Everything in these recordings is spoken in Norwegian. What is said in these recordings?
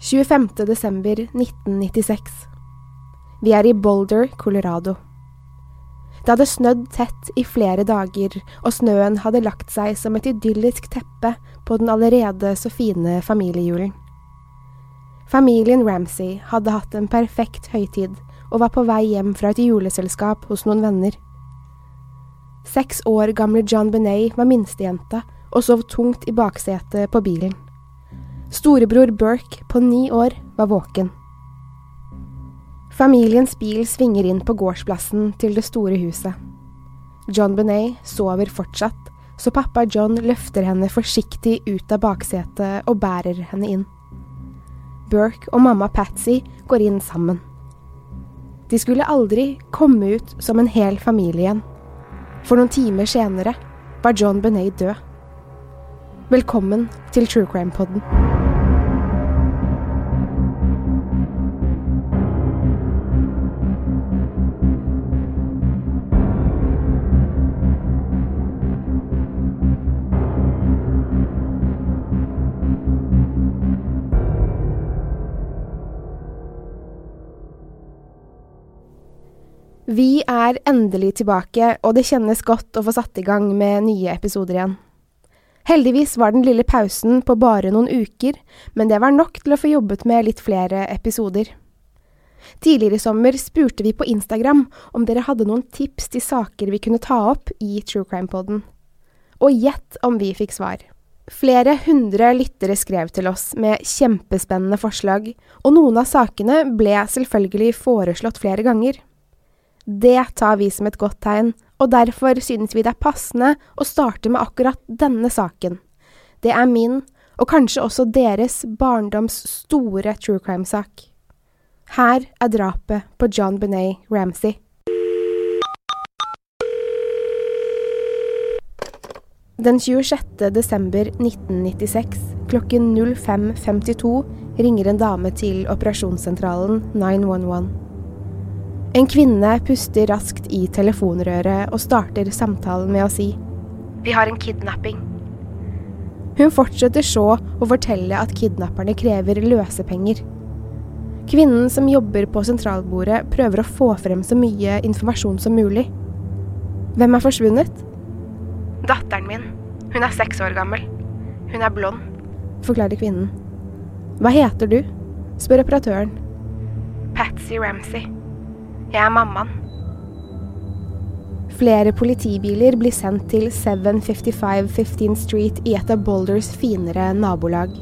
25. desember 1996. Vi er i Boulder, Colorado. Det hadde snødd tett i flere dager, og snøen hadde lagt seg som et idyllisk teppe på den allerede så fine familiejulen. Familien Ramsay hadde hatt en perfekt høytid og var på vei hjem fra et juleselskap hos noen venner. Seks år gamle John Benet var minstejenta og sov tungt i baksetet på bilen. Storebror Burke på ni år var våken. Familiens bil svinger inn på gårdsplassen til det store huset. John Benet sover fortsatt, så pappa John løfter henne forsiktig ut av baksetet og bærer henne inn. Burke og mamma Patsy går inn sammen. De skulle aldri komme ut som en hel familie igjen. For noen timer senere var John Benet død. Velkommen til True Crime-podden. Vi er endelig tilbake, og det kjennes godt å få satt i gang med nye episoder igjen. Heldigvis var den lille pausen på bare noen uker, men det var nok til å få jobbet med litt flere episoder. Tidligere i sommer spurte vi på Instagram om dere hadde noen tips til saker vi kunne ta opp i True Crime-poden. Og gjett om vi fikk svar. Flere hundre lyttere skrev til oss med kjempespennende forslag, og noen av sakene ble selvfølgelig foreslått flere ganger. Det tar vi som et godt tegn, og derfor synes vi det er passende å starte med akkurat denne saken. Det er min, og kanskje også deres, barndoms store true crime-sak. Her er drapet på John Benet Ramsey. Den 26. desember 1996 klokken 05.52 ringer en dame til operasjonssentralen 911. En kvinne puster raskt i telefonrøret og starter samtalen med å si Vi har en kidnapping. Hun fortsetter så å fortelle at kidnapperne krever løsepenger. Kvinnen som jobber på sentralbordet, prøver å få frem så mye informasjon som mulig. Hvem er forsvunnet? Datteren min. Hun er seks år gammel. Hun er blond, forklarer kvinnen. Hva heter du? spør operatøren. Patsy Ramsey. Jeg er mammaen. Flere politibiler blir sendt til 755 15th Street i et av Boulders finere nabolag.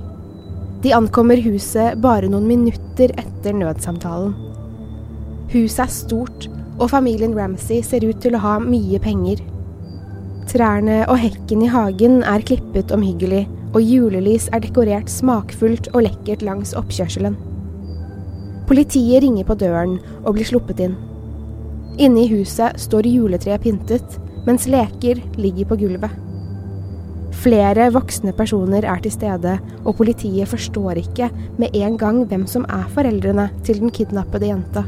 De ankommer huset bare noen minutter etter nødsamtalen. Huset er stort, og familien Ramsey ser ut til å ha mye penger. Trærne og hekken i hagen er klippet omhyggelig, og julelys er dekorert smakfullt og lekkert langs oppkjørselen. Politiet ringer på døren og blir sluppet inn. Inne i huset står juletreet pyntet, mens leker ligger på gulvet. Flere voksne personer er til stede, og politiet forstår ikke med en gang hvem som er foreldrene til den kidnappede jenta.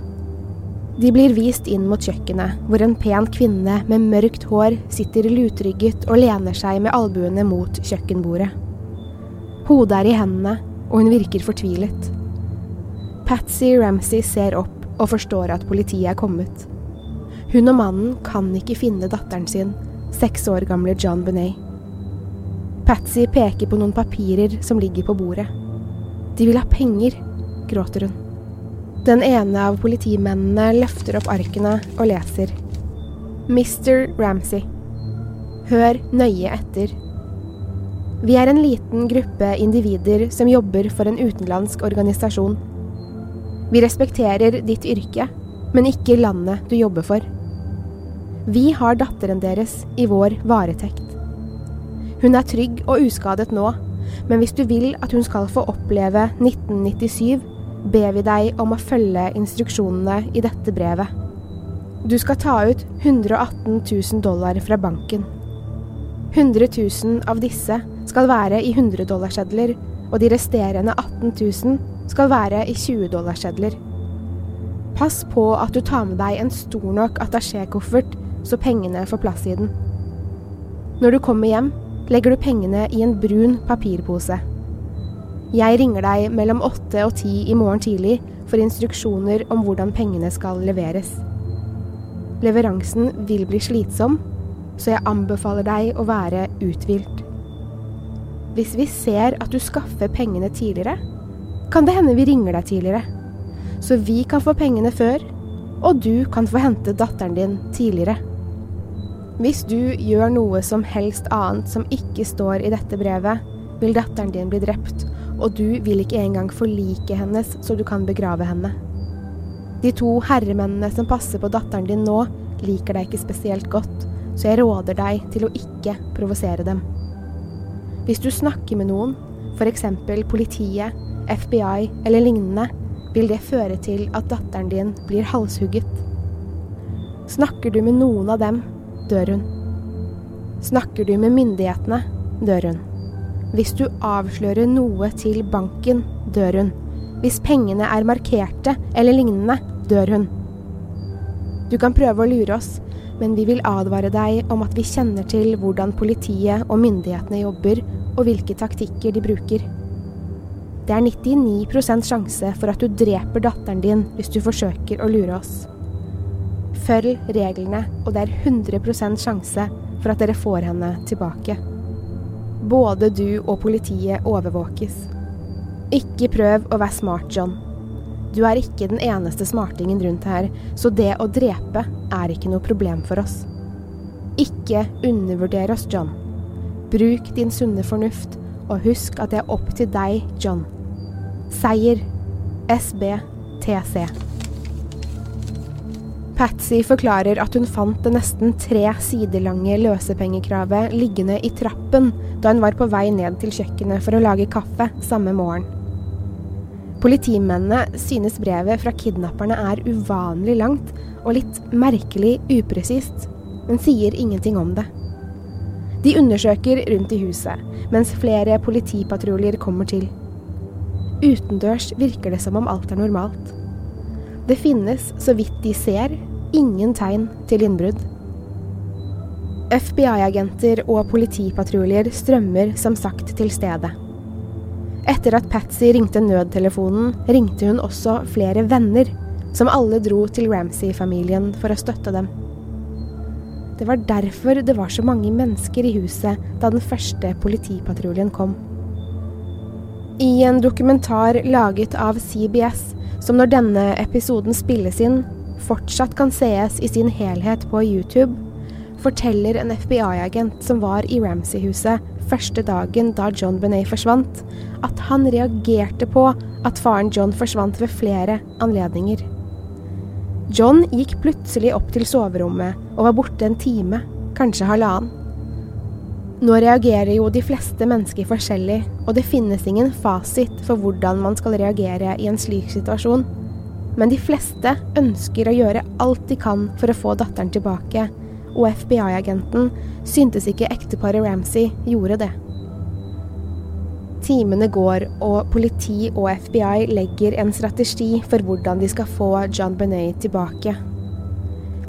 De blir vist inn mot kjøkkenet, hvor en pen kvinne med mørkt hår sitter lutrygget og lener seg med albuene mot kjøkkenbordet. Hodet er i hendene, og hun virker fortvilet. Patsy Ramsey ser opp og forstår at politiet er kommet. Hun og mannen kan ikke finne datteren sin, seks år gamle John Benet. Patsy peker på noen papirer som ligger på bordet. De vil ha penger, gråter hun. Den ene av politimennene løfter opp arkene og leser. Mr. Ramsey. Hør nøye etter. Vi er en liten gruppe individer som jobber for en utenlandsk organisasjon. Vi respekterer ditt yrke, men ikke landet du jobber for. Vi har datteren deres i vår varetekt. Hun er trygg og uskadet nå, men hvis du vil at hun skal få oppleve 1997, ber vi deg om å følge instruksjonene i dette brevet. Du skal ta ut 118 000 dollar fra banken. 100 000 av disse skal være i 100-dollarsedler, og de resterende 18 000 skal være i 20-dollarsedler. Pass på at du tar med deg en stor nok attachékoffert, så pengene får plass i den. Når du kommer hjem, legger du pengene i en brun papirpose. Jeg ringer deg mellom åtte og ti i morgen tidlig for instruksjoner om hvordan pengene skal leveres. Leveransen vil bli slitsom, så jeg anbefaler deg å være uthvilt. Hvis vi ser at du skaffer pengene tidligere, kan det hende vi ringer deg tidligere. Så vi kan få pengene før, og du kan få hente datteren din tidligere. Hvis du gjør noe som helst annet som ikke står i dette brevet, vil datteren din bli drept, og du vil ikke engang forlike hennes så du kan begrave henne. De to herremennene som passer på datteren din nå, liker deg ikke spesielt godt, så jeg råder deg til å ikke provosere dem. Hvis du snakker med noen, f.eks. politiet, FBI eller lignende, vil det føre til at datteren din blir halshugget. Snakker du med noen av dem, dør hun. Snakker du med myndighetene, dør hun. Hvis du avslører noe til banken, dør hun. Hvis pengene er markerte eller lignende, dør hun. Du kan prøve å lure oss, men vi vil advare deg om at vi kjenner til hvordan politiet og myndighetene jobber, og hvilke taktikker de bruker. Det er 99% sjanse for at du dreper datteren din hvis du forsøker å lure oss. Følg reglene, og det er 100% sjanse for at dere får henne tilbake. Både du og politiet overvåkes. Ikke prøv å være smart, John. Du er ikke den eneste smartingen rundt her, så det å drepe er ikke noe problem for oss. Ikke undervurder oss, John. Bruk din sunne fornuft, og husk at det er opp til deg, John. Seier. SBTC. Patsy forklarer at hun fant det nesten tre sider lange løsepengekravet liggende i trappen da hun var på vei ned til kjøkkenet for å lage kaffe samme morgen. Politimennene synes brevet fra kidnapperne er uvanlig langt og litt merkelig upresist, men sier ingenting om det. De undersøker rundt i huset, mens flere politipatruljer kommer til. Utendørs virker det som om alt er normalt. Det finnes, så vidt de ser, ingen tegn til innbrudd. FBI-agenter og politipatruljer strømmer som sagt til stedet. Etter at Patsy ringte nødtelefonen, ringte hun også flere venner, som alle dro til Ramsay-familien for å støtte dem. Det var derfor det var så mange mennesker i huset da den første politipatruljen kom. I en dokumentar laget av CBS, som når denne episoden spilles inn, fortsatt kan sees i sin helhet på YouTube, forteller en FBI-agent som var i Ramsay-huset første dagen da John Benet forsvant, at han reagerte på at faren John forsvant ved flere anledninger. John gikk plutselig opp til soverommet og var borte en time, kanskje halvannen. Nå reagerer jo de fleste mennesker forskjellig, og det finnes ingen fasit for hvordan man skal reagere i en slik situasjon men de fleste ønsker å gjøre alt de kan for å få datteren tilbake, og FBI-agenten syntes ikke ekteparet Ramsey gjorde det. Timene går, og politi og FBI legger en strategi for hvordan de skal få John Benet tilbake.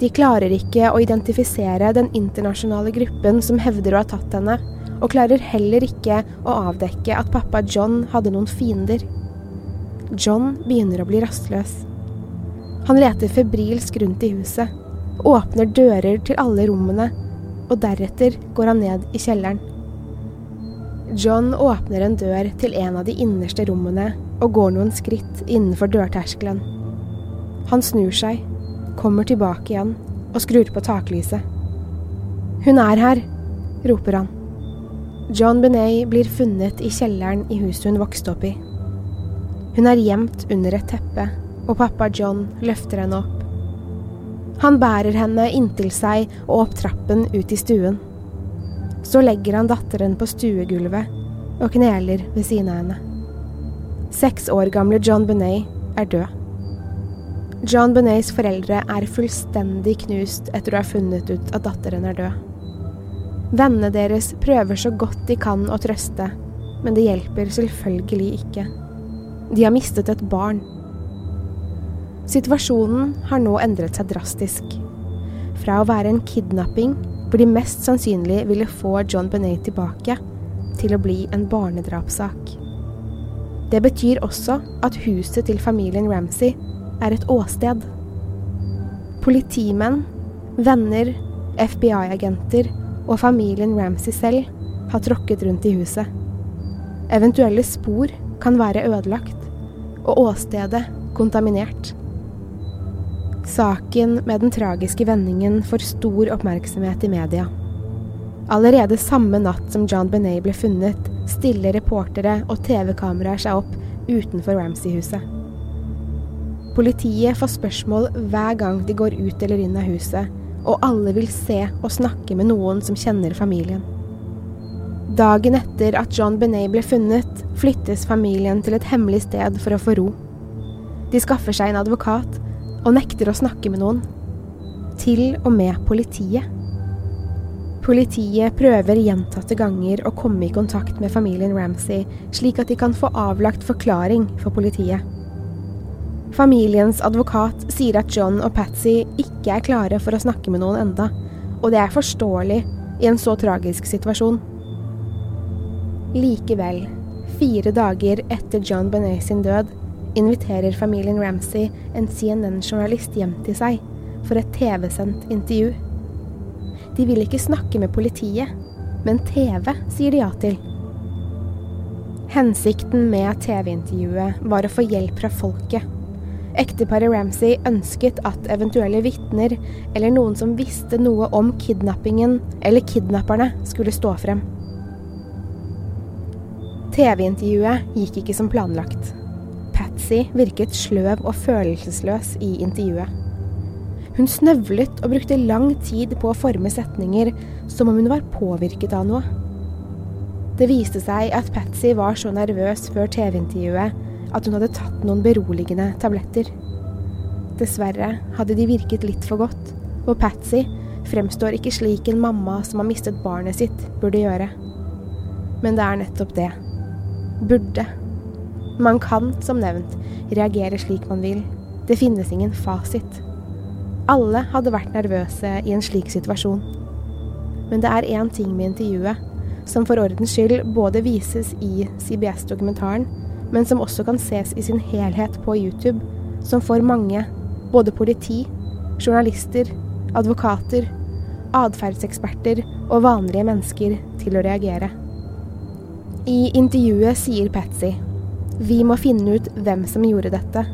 De klarer ikke å identifisere den internasjonale gruppen som hevder å ha tatt henne, og klarer heller ikke å avdekke at pappa John hadde noen fiender. John begynner å bli rastløs. Han leter febrilsk rundt i huset, åpner dører til alle rommene, og deretter går han ned i kjelleren. John åpner en dør til en av de innerste rommene og går noen skritt innenfor dørterskelen. Han snur seg, kommer tilbake igjen og skrur på taklyset. Hun er her, roper han. John Benet blir funnet i kjelleren i huset hun vokste opp i. Hun er gjemt under et teppe, og pappa John løfter henne opp. Han bærer henne inntil seg og opp trappen ut i stuen. Så legger han datteren på stuegulvet og kneler ved siden av henne. Seks år gamle John Benet er død. John Benets foreldre er fullstendig knust etter å ha funnet ut at datteren er død. Vennene deres prøver så godt de kan å trøste, men det hjelper selvfølgelig ikke. De har mistet et barn. Situasjonen har nå endret seg drastisk. Fra å være en kidnapping hvor de mest sannsynlig ville få John Benet tilbake, til å bli en barnedrapssak. Det betyr også at huset til familien Ramsay er et åsted. Politimenn, venner, FBI-agenter og familien Ramsay selv har tråkket rundt i huset. Eventuelle spor kan være ødelagt, og åstedet kontaminert. Saken med den tragiske vendingen får stor oppmerksomhet i media. Allerede samme natt som John Benet ble funnet, stiller reportere og TV-kameraer seg opp utenfor Ramsay-huset. Politiet får spørsmål hver gang de går ut eller inn av huset, og alle vil se og snakke med noen som kjenner familien. Dagen etter at John Benet ble funnet, flyttes familien til et hemmelig sted for å få ro. De skaffer seg en advokat og nekter å snakke med noen. Til og med politiet. Politiet prøver gjentatte ganger å komme i kontakt med familien Ramsay, slik at de kan få avlagt forklaring for politiet. Familiens advokat sier at John og Patsy ikke er klare for å snakke med noen enda, og det er forståelig i en så tragisk situasjon. Likevel, fire dager etter John Benet sin død, inviterer familien Ramsay en CNN-journalist hjem til seg for et TV-sendt intervju. De vil ikke snakke med politiet, men TV sier de ja til. Hensikten med TV-intervjuet var å få hjelp fra folket. Ekteparet Ramsay ønsket at eventuelle vitner eller noen som visste noe om kidnappingen eller kidnapperne, skulle stå frem. TV-intervjuet gikk ikke som planlagt. Patsy virket sløv og følelsesløs i intervjuet. Hun snøvlet og brukte lang tid på å forme setninger som om hun var påvirket av noe. Det viste seg at Patsy var så nervøs før TV-intervjuet at hun hadde tatt noen beroligende tabletter. Dessverre hadde de virket litt for godt, og Patsy fremstår ikke slik en mamma som har mistet barnet sitt, burde gjøre. Men det er nettopp det. Burde. Man kan, som nevnt, reagere slik man vil. Det finnes ingen fasit. Alle hadde vært nervøse i en slik situasjon. Men det er én ting med intervjuet som for ordens skyld både vises i CBS-dokumentaren, men som også kan ses i sin helhet på YouTube, som får mange, både politi, journalister, advokater, atferdseksperter og vanlige mennesker, til å reagere. I intervjuet sier Patsy vi må finne ut hvem som gjorde dette,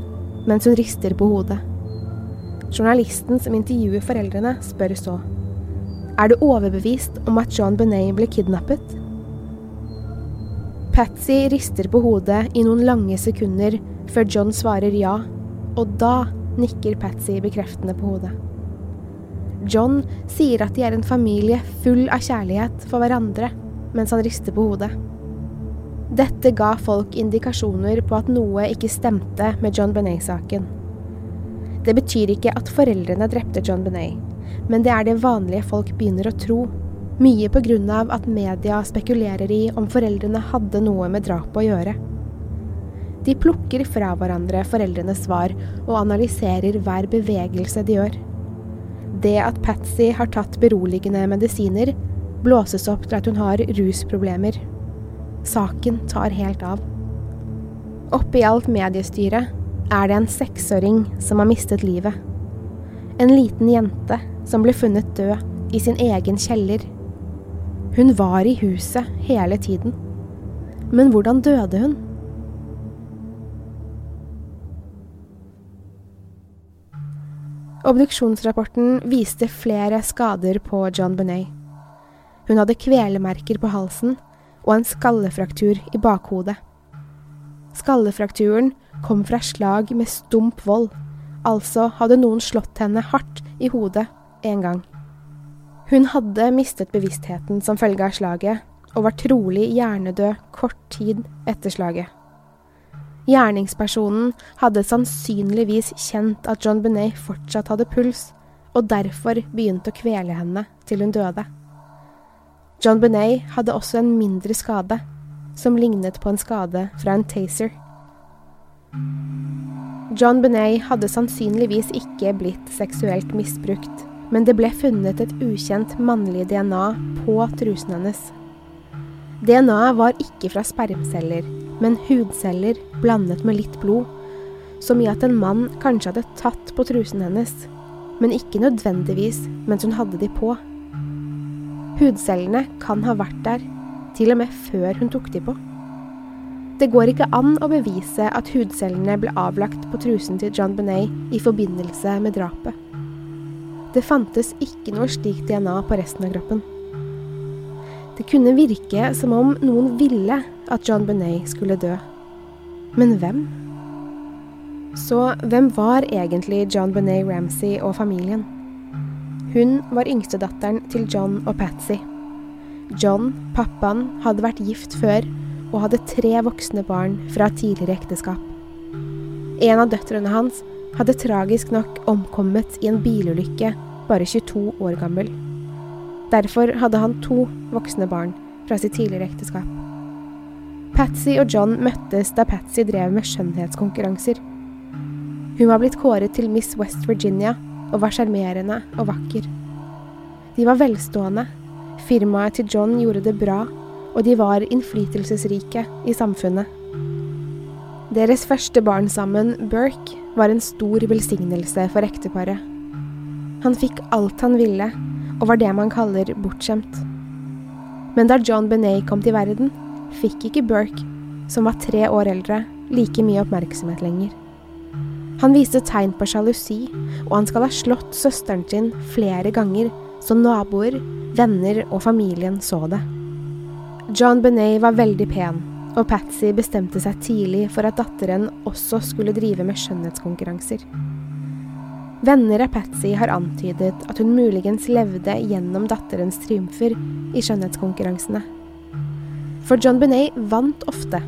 mens hun rister på hodet. Journalisten som intervjuer foreldrene, spør så. Er du overbevist om at John Benet ble kidnappet? Patsy rister på hodet i noen lange sekunder før John svarer ja, og da nikker Patsy bekreftende på hodet. John sier at de er en familie full av kjærlighet for hverandre, mens han rister på hodet. Dette ga folk indikasjoner på at noe ikke stemte med John Benet-saken. Det betyr ikke at foreldrene drepte John Benet, men det er det vanlige folk begynner å tro. Mye av at media spekulerer i om foreldrene hadde noe med drapet å gjøre. De plukker fra hverandre foreldrenes svar og analyserer hver bevegelse de gjør. Det at Patsy har tatt beroligende medisiner, blåses opp til at hun har rusproblemer. Saken tar helt av. Oppi alt mediestyret er det en seksåring som har mistet livet. En liten jente som ble funnet død i sin egen kjeller. Hun var i huset hele tiden. Men hvordan døde hun? Obduksjonsrapporten viste flere skader på John Benet. Hun hadde kvelemerker på halsen og en skallefraktur i bakhodet. Skallefrakturen kom fra slag med stump vold, altså hadde noen slått henne hardt i hodet en gang. Hun hadde mistet bevisstheten som følge av slaget, og var trolig hjernedød kort tid etter slaget. Gjerningspersonen hadde sannsynligvis kjent at John Benet fortsatt hadde puls, og derfor begynte å kvele henne til hun døde. John Benet hadde også en mindre skade, som lignet på en skade fra en taser. John Benet hadde sannsynligvis ikke blitt seksuelt misbrukt, men det ble funnet et ukjent mannlig DNA på trusen hennes. DNA-et var ikke fra spermceller, men hudceller blandet med litt blod, som i at en mann kanskje hadde tatt på trusen hennes, men ikke nødvendigvis mens hun hadde de på. Hudcellene kan ha vært der, til og med før hun tok de på. Det går ikke an å bevise at hudcellene ble avlagt på trusen til John Benet i forbindelse med drapet. Det fantes ikke noe slikt DNA på resten av kroppen. Det kunne virke som om noen ville at John Benet skulle dø. Men hvem? Så hvem var egentlig John Benet Ramsey og familien? Hun var yngstedatteren til John og Patsy. John, pappaen, hadde vært gift før og hadde tre voksne barn fra tidligere ekteskap. En av døtrene hans hadde tragisk nok omkommet i en bilulykke bare 22 år gammel. Derfor hadde han to voksne barn fra sitt tidligere ekteskap. Patsy og John møttes da Patsy drev med skjønnhetskonkurranser. Hun var blitt kåret til Miss West Virginia og var sjarmerende og vakker. De var velstående, firmaet til John gjorde det bra, og de var innflytelsesrike i samfunnet. Deres første barn sammen, Burke, var en stor velsignelse for ekteparet. Han fikk alt han ville, og var det man kaller bortskjemt. Men da John Benet kom til verden, fikk ikke Burke, som var tre år eldre, like mye oppmerksomhet lenger. Han viste tegn på sjalusi, og han skal ha slått søsteren sin flere ganger, så naboer, venner og familien så det. John Benet var veldig pen, og Patsy bestemte seg tidlig for at datteren også skulle drive med skjønnhetskonkurranser. Venner av Patsy har antydet at hun muligens levde gjennom datterens triumfer i skjønnhetskonkurransene. For John Benet vant ofte.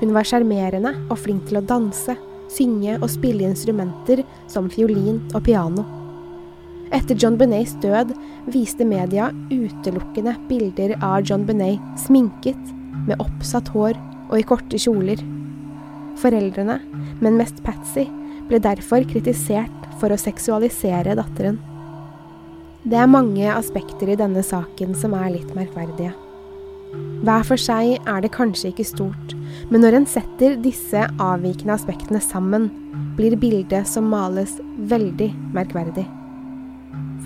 Hun var sjarmerende og flink til å danse, synge og spille instrumenter som fiolin og piano. Etter John Benets død viste media utelukkende bilder av John Benet sminket, med oppsatt hår og i korte kjoler. Foreldrene, men mest Patsy, ble derfor kritisert for å seksualisere datteren. Det er mange aspekter i denne saken som er litt merkverdige. Hver for seg er det kanskje ikke stort, men når en setter disse avvikende aspektene sammen, blir bildet som males, veldig merkverdig.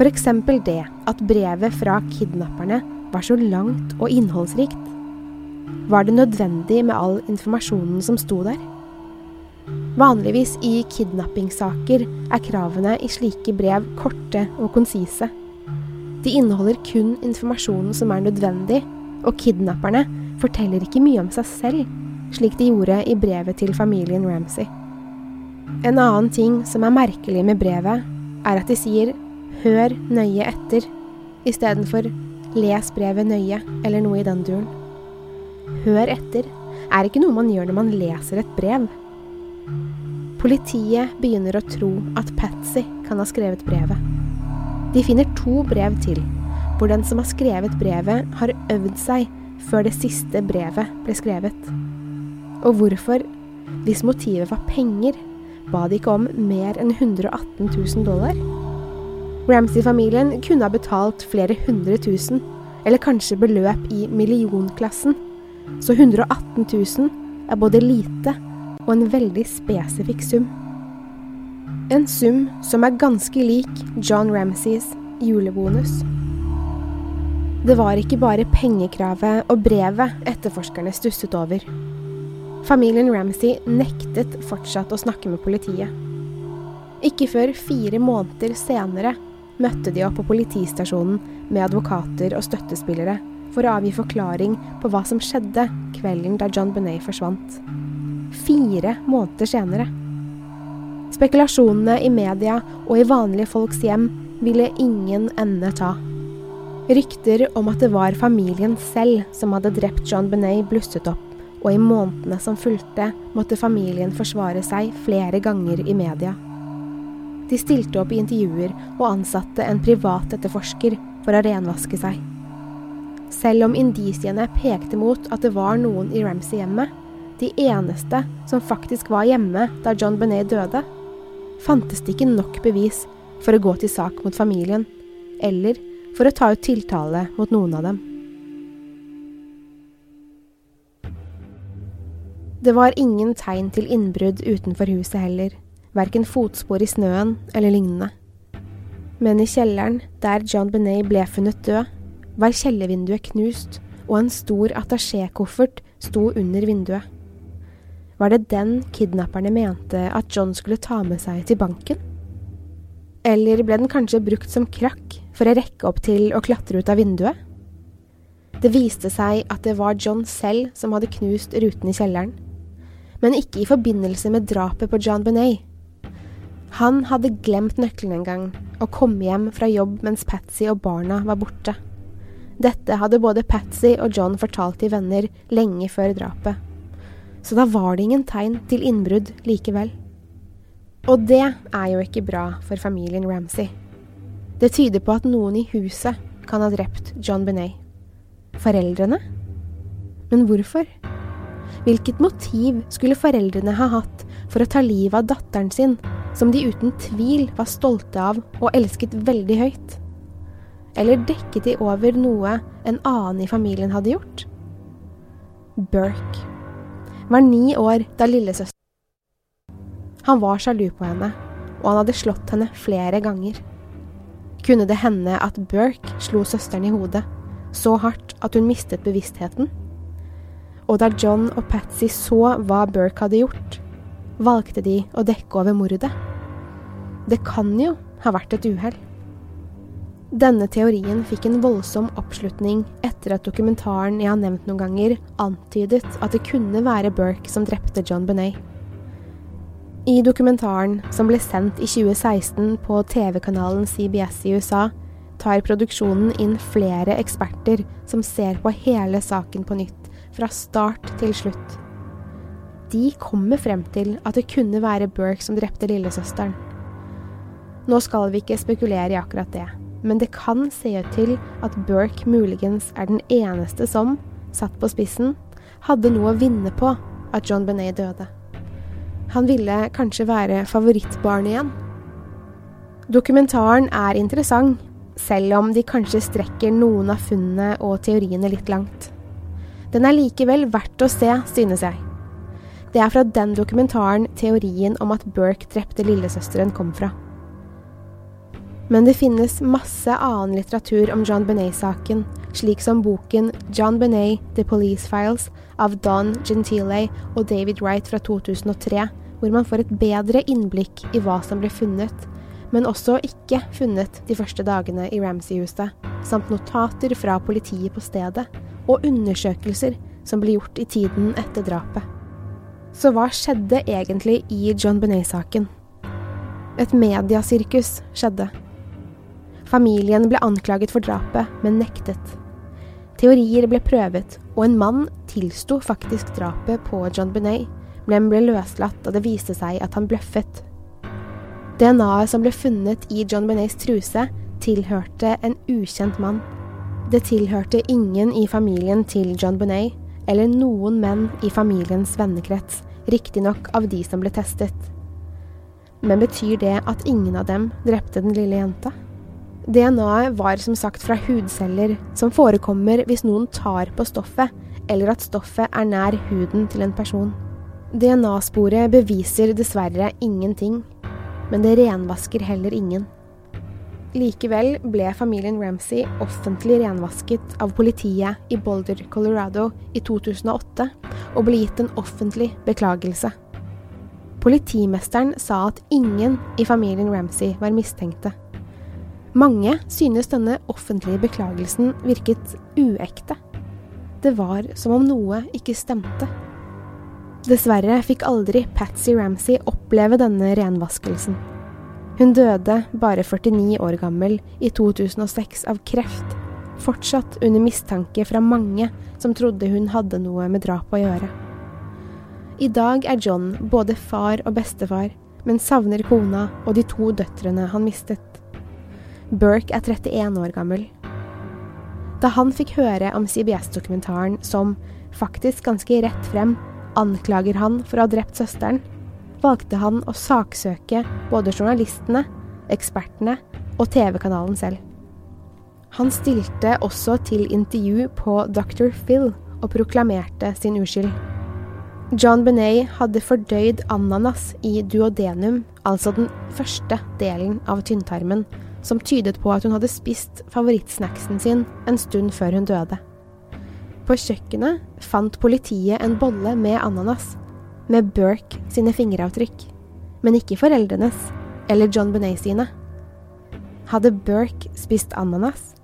Eksempel det at brevet fra kidnapperne var så langt og innholdsrikt. Var det nødvendig med all informasjonen som sto der? Vanligvis i kidnappingssaker er kravene i slike brev korte og konsise. De inneholder kun informasjonen som er nødvendig, og kidnapperne forteller ikke mye om seg selv, slik de gjorde i brevet til familien Ramsay. En annen ting som er merkelig med brevet, er at de sier 'hør nøye etter' istedenfor 'les brevet nøye' eller noe i den duren. Hør etter er ikke noe man gjør når man leser et brev. Politiet begynner å tro at Patsy kan ha skrevet brevet. De finner to brev til, hvor den som har skrevet brevet, har øvd seg før det siste brevet ble skrevet. Og hvorfor, hvis motivet var penger, ba de ikke om mer enn 118 000 dollar? Ramsay-familien kunne ha betalt flere hundre tusen, eller kanskje beløp i millionklassen, så 118 000 er både lite og en veldig spesifikk sum. En sum som er ganske lik John Ramsays julebonus. Det var ikke bare pengekravet og brevet etterforskerne stusset over. Familien Ramsay nektet fortsatt å snakke med politiet. Ikke før fire måneder senere møtte de opp på politistasjonen med advokater og støttespillere for å avgi forklaring på hva som skjedde kvelden da John Benet forsvant. Fire måneder senere. Spekulasjonene i media og i vanlige folks hjem ville ingen ende ta. Rykter om at det var familien selv som hadde drept John Benet, blusset opp, og i månedene som fulgte, måtte familien forsvare seg flere ganger i media. De stilte opp i intervjuer og ansatte en privat etterforsker for å renvaske seg. Selv om indisiene pekte mot at det var noen i Ramsay-hjemmet, de eneste som faktisk var hjemme da John Benet døde, fantes det ikke nok bevis for å gå til sak mot familien, eller for å ta ut tiltale mot noen av dem. Det var ingen tegn til innbrudd utenfor huset heller, verken fotspor i snøen eller lignende. Men i kjelleren, der John Benet ble funnet død, var kjellervinduet knust, og en stor attachékoffert sto under vinduet. Var det den kidnapperne mente at John skulle ta med seg til banken? Eller ble den kanskje brukt som krakk for å rekke opp til å klatre ut av vinduet? Det viste seg at det var John selv som hadde knust ruten i kjelleren, men ikke i forbindelse med drapet på John Benet. Han hadde glemt nøkkelen en gang og kom hjem fra jobb mens Patsy og barna var borte. Dette hadde både Patsy og John fortalt til venner lenge før drapet. Så da var det ingen tegn til innbrudd likevel. Og det er jo ikke bra for familien Ramsay. Det tyder på at noen i huset kan ha drept John Benet. Foreldrene? Men hvorfor? Hvilket motiv skulle foreldrene ha hatt for å ta livet av datteren sin, som de uten tvil var stolte av og elsket veldig høyt? Eller dekket de over noe en annen i familien hadde gjort? Burke var ni år da lillesøster Han var sjalu på henne, og han hadde slått henne flere ganger kunne det hende at Burke slo søsteren i hodet, så hardt at hun mistet bevisstheten. Og da John og Patsy så hva Burke hadde gjort, valgte de å dekke over mordet. Det kan jo ha vært et uhell. Denne teorien fikk en voldsom oppslutning etter at dokumentaren jeg har nevnt noen ganger, antydet at det kunne være Burke som drepte John Benet. I dokumentaren, som ble sendt i 2016 på TV-kanalen CBS i USA, tar produksjonen inn flere eksperter som ser på hele saken på nytt, fra start til slutt. De kommer frem til at det kunne være Burke som drepte lillesøsteren. Nå skal vi ikke spekulere i akkurat det, men det kan se ut til at Burke muligens er den eneste som, satt på spissen, hadde noe å vinne på at John Benet døde. Han ville kanskje være favorittbarnet igjen. Dokumentaren er interessant, selv om de kanskje strekker noen av funnene og teoriene litt langt. Den er likevel verdt å se, synes jeg. Det er fra den dokumentaren teorien om at Burke drepte lillesøsteren kom fra. Men det finnes masse annen litteratur om John Benet-saken, slik som boken John Benet, The Police Files av Don Gentile og David Wright fra 2003, hvor man får et bedre innblikk i hva som ble funnet, men også ikke funnet de første dagene i Ramsay-huset, samt notater fra politiet på stedet, og undersøkelser som ble gjort i tiden etter drapet. Så hva skjedde egentlig i John Benet-saken? Et mediasirkus skjedde. Familien ble anklaget for drapet, men nektet. Teorier ble prøvet, og en mann tilsto faktisk drapet på John Benet, men ble løslatt da det viste seg at han bløffet. DNA-et som ble funnet i John Benets truse, tilhørte en ukjent mann. Det tilhørte ingen i familien til John Bonet, eller noen menn i familiens vennekrets, riktignok av de som ble testet. Men betyr det at ingen av dem drepte den lille jenta? DNA-et var som sagt fra hudceller, som forekommer hvis noen tar på stoffet, eller at stoffet er nær huden til en person. DNA-sporet beviser dessverre ingenting, men det renvasker heller ingen. Likevel ble familien Ramsey offentlig renvasket av politiet i Boulder, Colorado i 2008, og ble gitt en offentlig beklagelse. Politimesteren sa at ingen i familien Ramsey var mistenkte. Mange synes denne offentlige beklagelsen virket uekte. Det var som om noe ikke stemte. Dessverre fikk aldri Patsy Ramsey oppleve denne renvaskelsen. Hun døde bare 49 år gammel i 2006 av kreft, fortsatt under mistanke fra mange som trodde hun hadde noe med drapet å gjøre. I dag er John både far og bestefar, men savner kona og de to døtrene han mistet. Burke er 31 år gammel. Da han fikk høre om CBS-dokumentaren som, faktisk ganske rett frem, anklager han for å ha drept søsteren, valgte han å saksøke både journalistene, ekspertene og TV-kanalen selv. Han stilte også til intervju på Dr. Phil og proklamerte sin uskyld. John Benet hadde fordøyd ananas i duodenum, altså den første delen av tynntarmen, som tydet på at hun hadde spist favorittsnacksen sin en stund før hun døde. På kjøkkenet fant politiet en bolle med ananas, med Burke sine fingeravtrykk, men ikke foreldrenes eller John Benet sine. Hadde Burke spist ananas,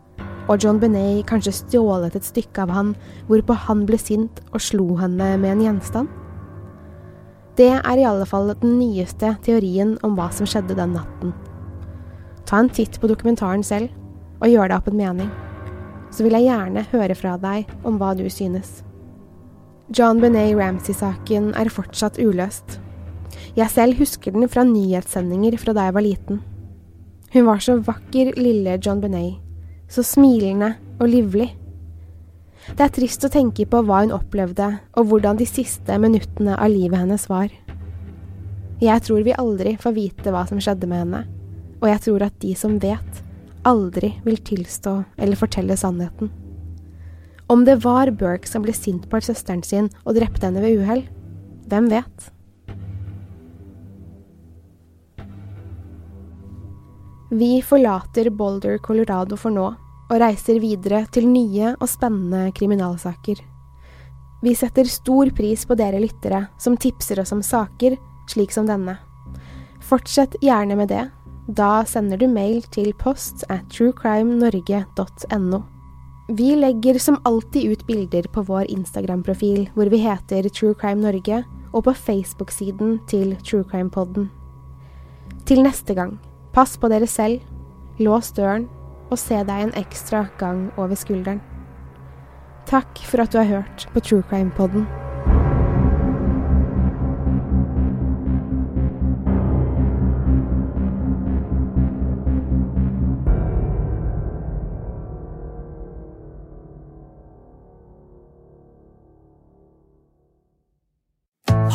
og John Benet kanskje stjålet et stykke av han, hvorpå han ble sint og slo henne med en gjenstand? Det er i alle fall den nyeste teorien om hva som skjedde den natten. Ta en titt på dokumentaren selv, og gjør deg opp en mening. Så vil jeg gjerne høre fra deg om hva du synes. John Benet Ramsey-saken er fortsatt uløst. Jeg selv husker den fra nyhetssendinger fra da jeg var liten. Hun var så vakker, lille John Benet. Så smilende og livlig. Det er trist å tenke på hva hun opplevde, og hvordan de siste minuttene av livet hennes var. Jeg tror vi aldri får vite hva som skjedde med henne og jeg tror at de som vet, aldri vil tilstå eller fortelle sannheten. Om det var Burke som ble sint på søsteren sin og drepte henne ved uhell, hvem vet? Vi forlater Boulder, Colorado for nå, og reiser videre til nye og spennende kriminalsaker. Vi setter stor pris på dere lyttere som tipser oss om saker slik som denne. Fortsett gjerne med det, da sender du mail til post at truecrimenorge.no. Vi legger som alltid ut bilder på vår Instagram-profil hvor vi heter True Crime Norge, og på Facebook-siden til True Crime Podden. Til neste gang, pass på dere selv, lås døren og se deg en ekstra gang over skulderen. Takk for at du har hørt på True Crime Podden.